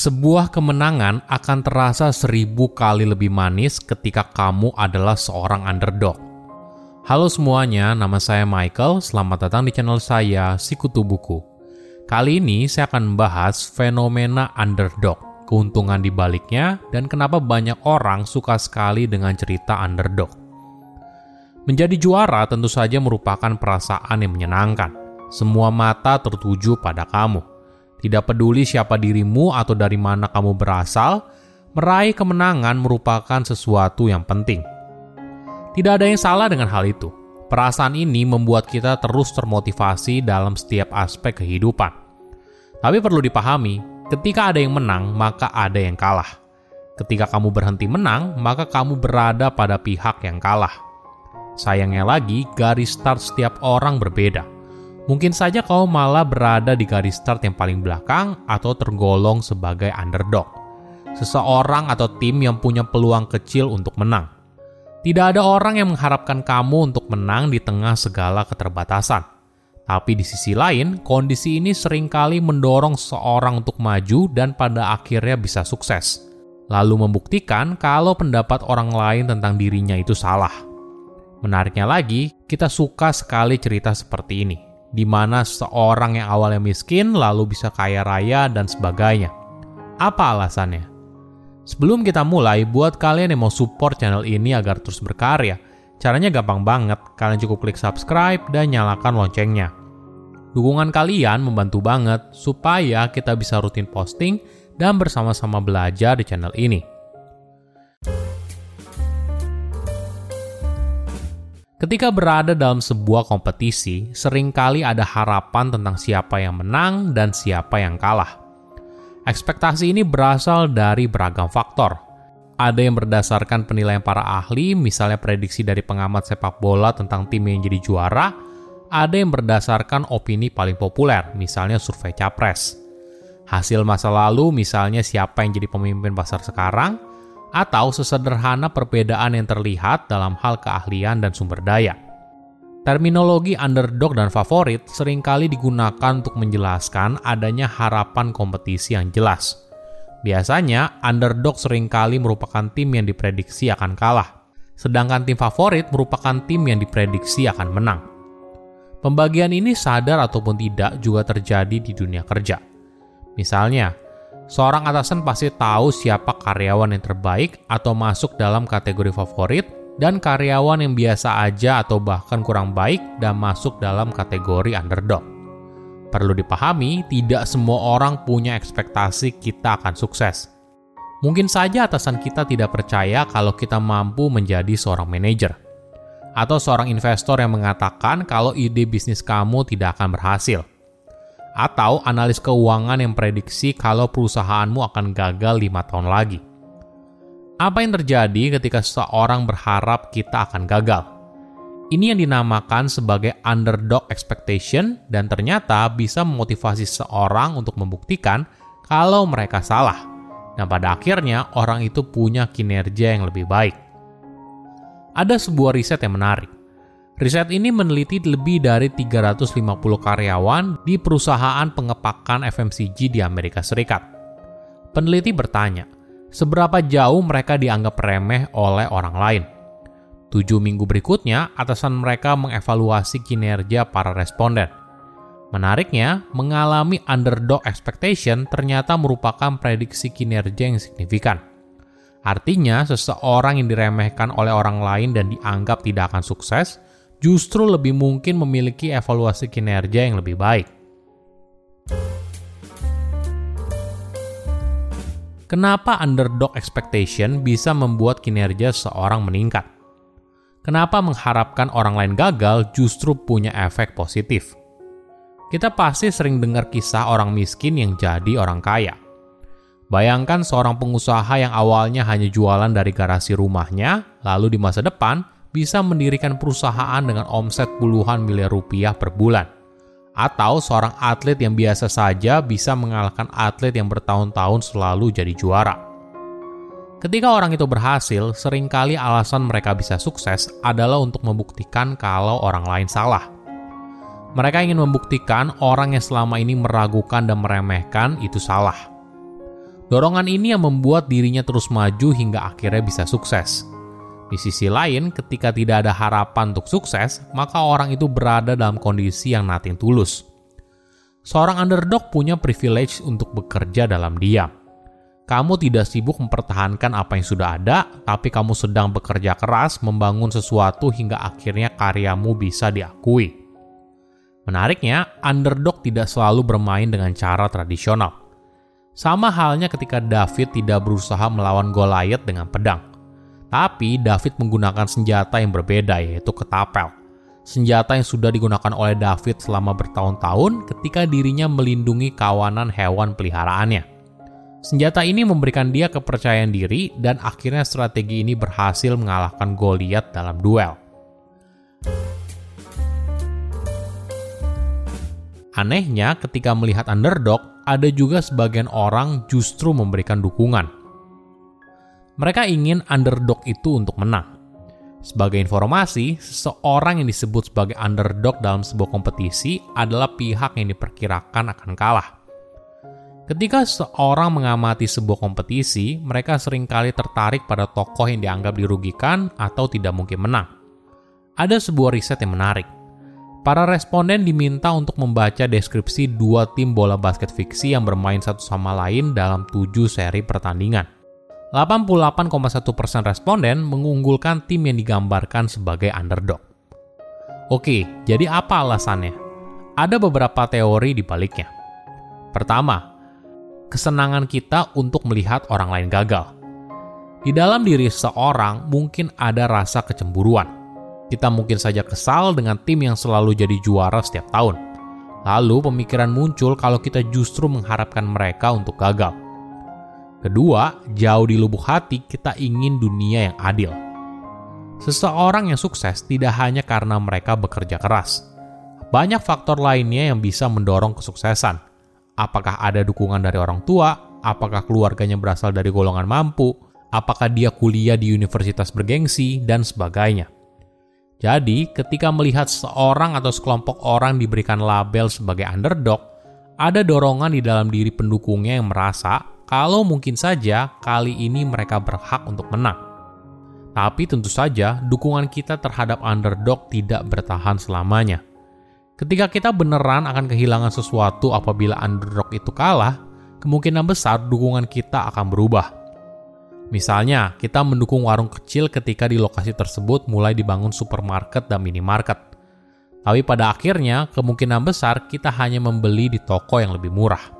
Sebuah kemenangan akan terasa seribu kali lebih manis ketika kamu adalah seorang underdog. Halo semuanya, nama saya Michael. Selamat datang di channel saya, Sikutu Buku. Kali ini saya akan membahas fenomena underdog, keuntungan di baliknya, dan kenapa banyak orang suka sekali dengan cerita underdog. Menjadi juara tentu saja merupakan perasaan yang menyenangkan. Semua mata tertuju pada kamu tidak peduli siapa dirimu atau dari mana kamu berasal, meraih kemenangan merupakan sesuatu yang penting. Tidak ada yang salah dengan hal itu. Perasaan ini membuat kita terus termotivasi dalam setiap aspek kehidupan. Tapi perlu dipahami, ketika ada yang menang, maka ada yang kalah. Ketika kamu berhenti menang, maka kamu berada pada pihak yang kalah. Sayangnya lagi, garis start setiap orang berbeda Mungkin saja kau malah berada di garis start yang paling belakang atau tergolong sebagai underdog. Seseorang atau tim yang punya peluang kecil untuk menang. Tidak ada orang yang mengharapkan kamu untuk menang di tengah segala keterbatasan. Tapi di sisi lain, kondisi ini sering kali mendorong seorang untuk maju dan pada akhirnya bisa sukses. Lalu membuktikan kalau pendapat orang lain tentang dirinya itu salah. Menariknya lagi, kita suka sekali cerita seperti ini di mana seorang yang awalnya miskin lalu bisa kaya raya dan sebagainya. Apa alasannya? Sebelum kita mulai, buat kalian yang mau support channel ini agar terus berkarya, caranya gampang banget. Kalian cukup klik subscribe dan nyalakan loncengnya. Dukungan kalian membantu banget supaya kita bisa rutin posting dan bersama-sama belajar di channel ini. Ketika berada dalam sebuah kompetisi, sering kali ada harapan tentang siapa yang menang dan siapa yang kalah. Ekspektasi ini berasal dari beragam faktor. Ada yang berdasarkan penilaian para ahli, misalnya prediksi dari pengamat sepak bola tentang tim yang jadi juara, ada yang berdasarkan opini paling populer, misalnya survei capres. Hasil masa lalu, misalnya siapa yang jadi pemimpin pasar sekarang, atau sesederhana perbedaan yang terlihat dalam hal keahlian dan sumber daya. Terminologi underdog dan favorit sering kali digunakan untuk menjelaskan adanya harapan kompetisi yang jelas. Biasanya, underdog sering kali merupakan tim yang diprediksi akan kalah, sedangkan tim favorit merupakan tim yang diprediksi akan menang. Pembagian ini sadar ataupun tidak juga terjadi di dunia kerja. Misalnya, Seorang atasan pasti tahu siapa karyawan yang terbaik atau masuk dalam kategori favorit dan karyawan yang biasa aja atau bahkan kurang baik dan masuk dalam kategori underdog. Perlu dipahami, tidak semua orang punya ekspektasi kita akan sukses. Mungkin saja atasan kita tidak percaya kalau kita mampu menjadi seorang manajer, atau seorang investor yang mengatakan kalau ide bisnis kamu tidak akan berhasil atau analis keuangan yang prediksi kalau perusahaanmu akan gagal lima tahun lagi. Apa yang terjadi ketika seseorang berharap kita akan gagal? Ini yang dinamakan sebagai underdog expectation dan ternyata bisa memotivasi seseorang untuk membuktikan kalau mereka salah. Dan pada akhirnya orang itu punya kinerja yang lebih baik. Ada sebuah riset yang menarik Riset ini meneliti lebih dari 350 karyawan di perusahaan pengepakan FMCG di Amerika Serikat. Peneliti bertanya, seberapa jauh mereka dianggap remeh oleh orang lain? Tujuh minggu berikutnya, atasan mereka mengevaluasi kinerja para responden. Menariknya, mengalami underdog expectation ternyata merupakan prediksi kinerja yang signifikan. Artinya, seseorang yang diremehkan oleh orang lain dan dianggap tidak akan sukses – justru lebih mungkin memiliki evaluasi kinerja yang lebih baik. Kenapa underdog expectation bisa membuat kinerja seorang meningkat? Kenapa mengharapkan orang lain gagal justru punya efek positif? Kita pasti sering dengar kisah orang miskin yang jadi orang kaya. Bayangkan seorang pengusaha yang awalnya hanya jualan dari garasi rumahnya, lalu di masa depan bisa mendirikan perusahaan dengan omset puluhan miliar rupiah per bulan. Atau seorang atlet yang biasa saja bisa mengalahkan atlet yang bertahun-tahun selalu jadi juara. Ketika orang itu berhasil, sering kali alasan mereka bisa sukses adalah untuk membuktikan kalau orang lain salah. Mereka ingin membuktikan orang yang selama ini meragukan dan meremehkan itu salah. Dorongan ini yang membuat dirinya terus maju hingga akhirnya bisa sukses. Di sisi lain, ketika tidak ada harapan untuk sukses, maka orang itu berada dalam kondisi yang nating tulus. Seorang underdog punya privilege untuk bekerja dalam diam. Kamu tidak sibuk mempertahankan apa yang sudah ada, tapi kamu sedang bekerja keras membangun sesuatu hingga akhirnya karyamu bisa diakui. Menariknya, underdog tidak selalu bermain dengan cara tradisional. Sama halnya ketika David tidak berusaha melawan Goliath dengan pedang. Tapi David menggunakan senjata yang berbeda yaitu ketapel. Senjata yang sudah digunakan oleh David selama bertahun-tahun ketika dirinya melindungi kawanan hewan peliharaannya. Senjata ini memberikan dia kepercayaan diri dan akhirnya strategi ini berhasil mengalahkan Goliath dalam duel. Anehnya, ketika melihat underdog, ada juga sebagian orang justru memberikan dukungan. Mereka ingin underdog itu untuk menang. Sebagai informasi, seseorang yang disebut sebagai underdog dalam sebuah kompetisi adalah pihak yang diperkirakan akan kalah. Ketika seorang mengamati sebuah kompetisi, mereka sering kali tertarik pada tokoh yang dianggap dirugikan atau tidak mungkin menang. Ada sebuah riset yang menarik Para responden diminta untuk membaca deskripsi dua tim bola basket fiksi yang bermain satu sama lain dalam tujuh seri pertandingan. 88,1% responden mengunggulkan tim yang digambarkan sebagai underdog. Oke, jadi apa alasannya? Ada beberapa teori di baliknya. Pertama, kesenangan kita untuk melihat orang lain gagal. Di dalam diri seorang mungkin ada rasa kecemburuan kita mungkin saja kesal dengan tim yang selalu jadi juara setiap tahun. Lalu pemikiran muncul kalau kita justru mengharapkan mereka untuk gagal. Kedua, jauh di lubuk hati kita ingin dunia yang adil. Seseorang yang sukses tidak hanya karena mereka bekerja keras. Banyak faktor lainnya yang bisa mendorong kesuksesan. Apakah ada dukungan dari orang tua? Apakah keluarganya berasal dari golongan mampu? Apakah dia kuliah di universitas bergengsi? Dan sebagainya. Jadi, ketika melihat seorang atau sekelompok orang diberikan label sebagai underdog, ada dorongan di dalam diri pendukungnya yang merasa kalau mungkin saja kali ini mereka berhak untuk menang. Tapi tentu saja, dukungan kita terhadap underdog tidak bertahan selamanya. Ketika kita beneran akan kehilangan sesuatu apabila underdog itu kalah, kemungkinan besar dukungan kita akan berubah. Misalnya, kita mendukung warung kecil ketika di lokasi tersebut mulai dibangun supermarket dan minimarket. Tapi pada akhirnya, kemungkinan besar kita hanya membeli di toko yang lebih murah.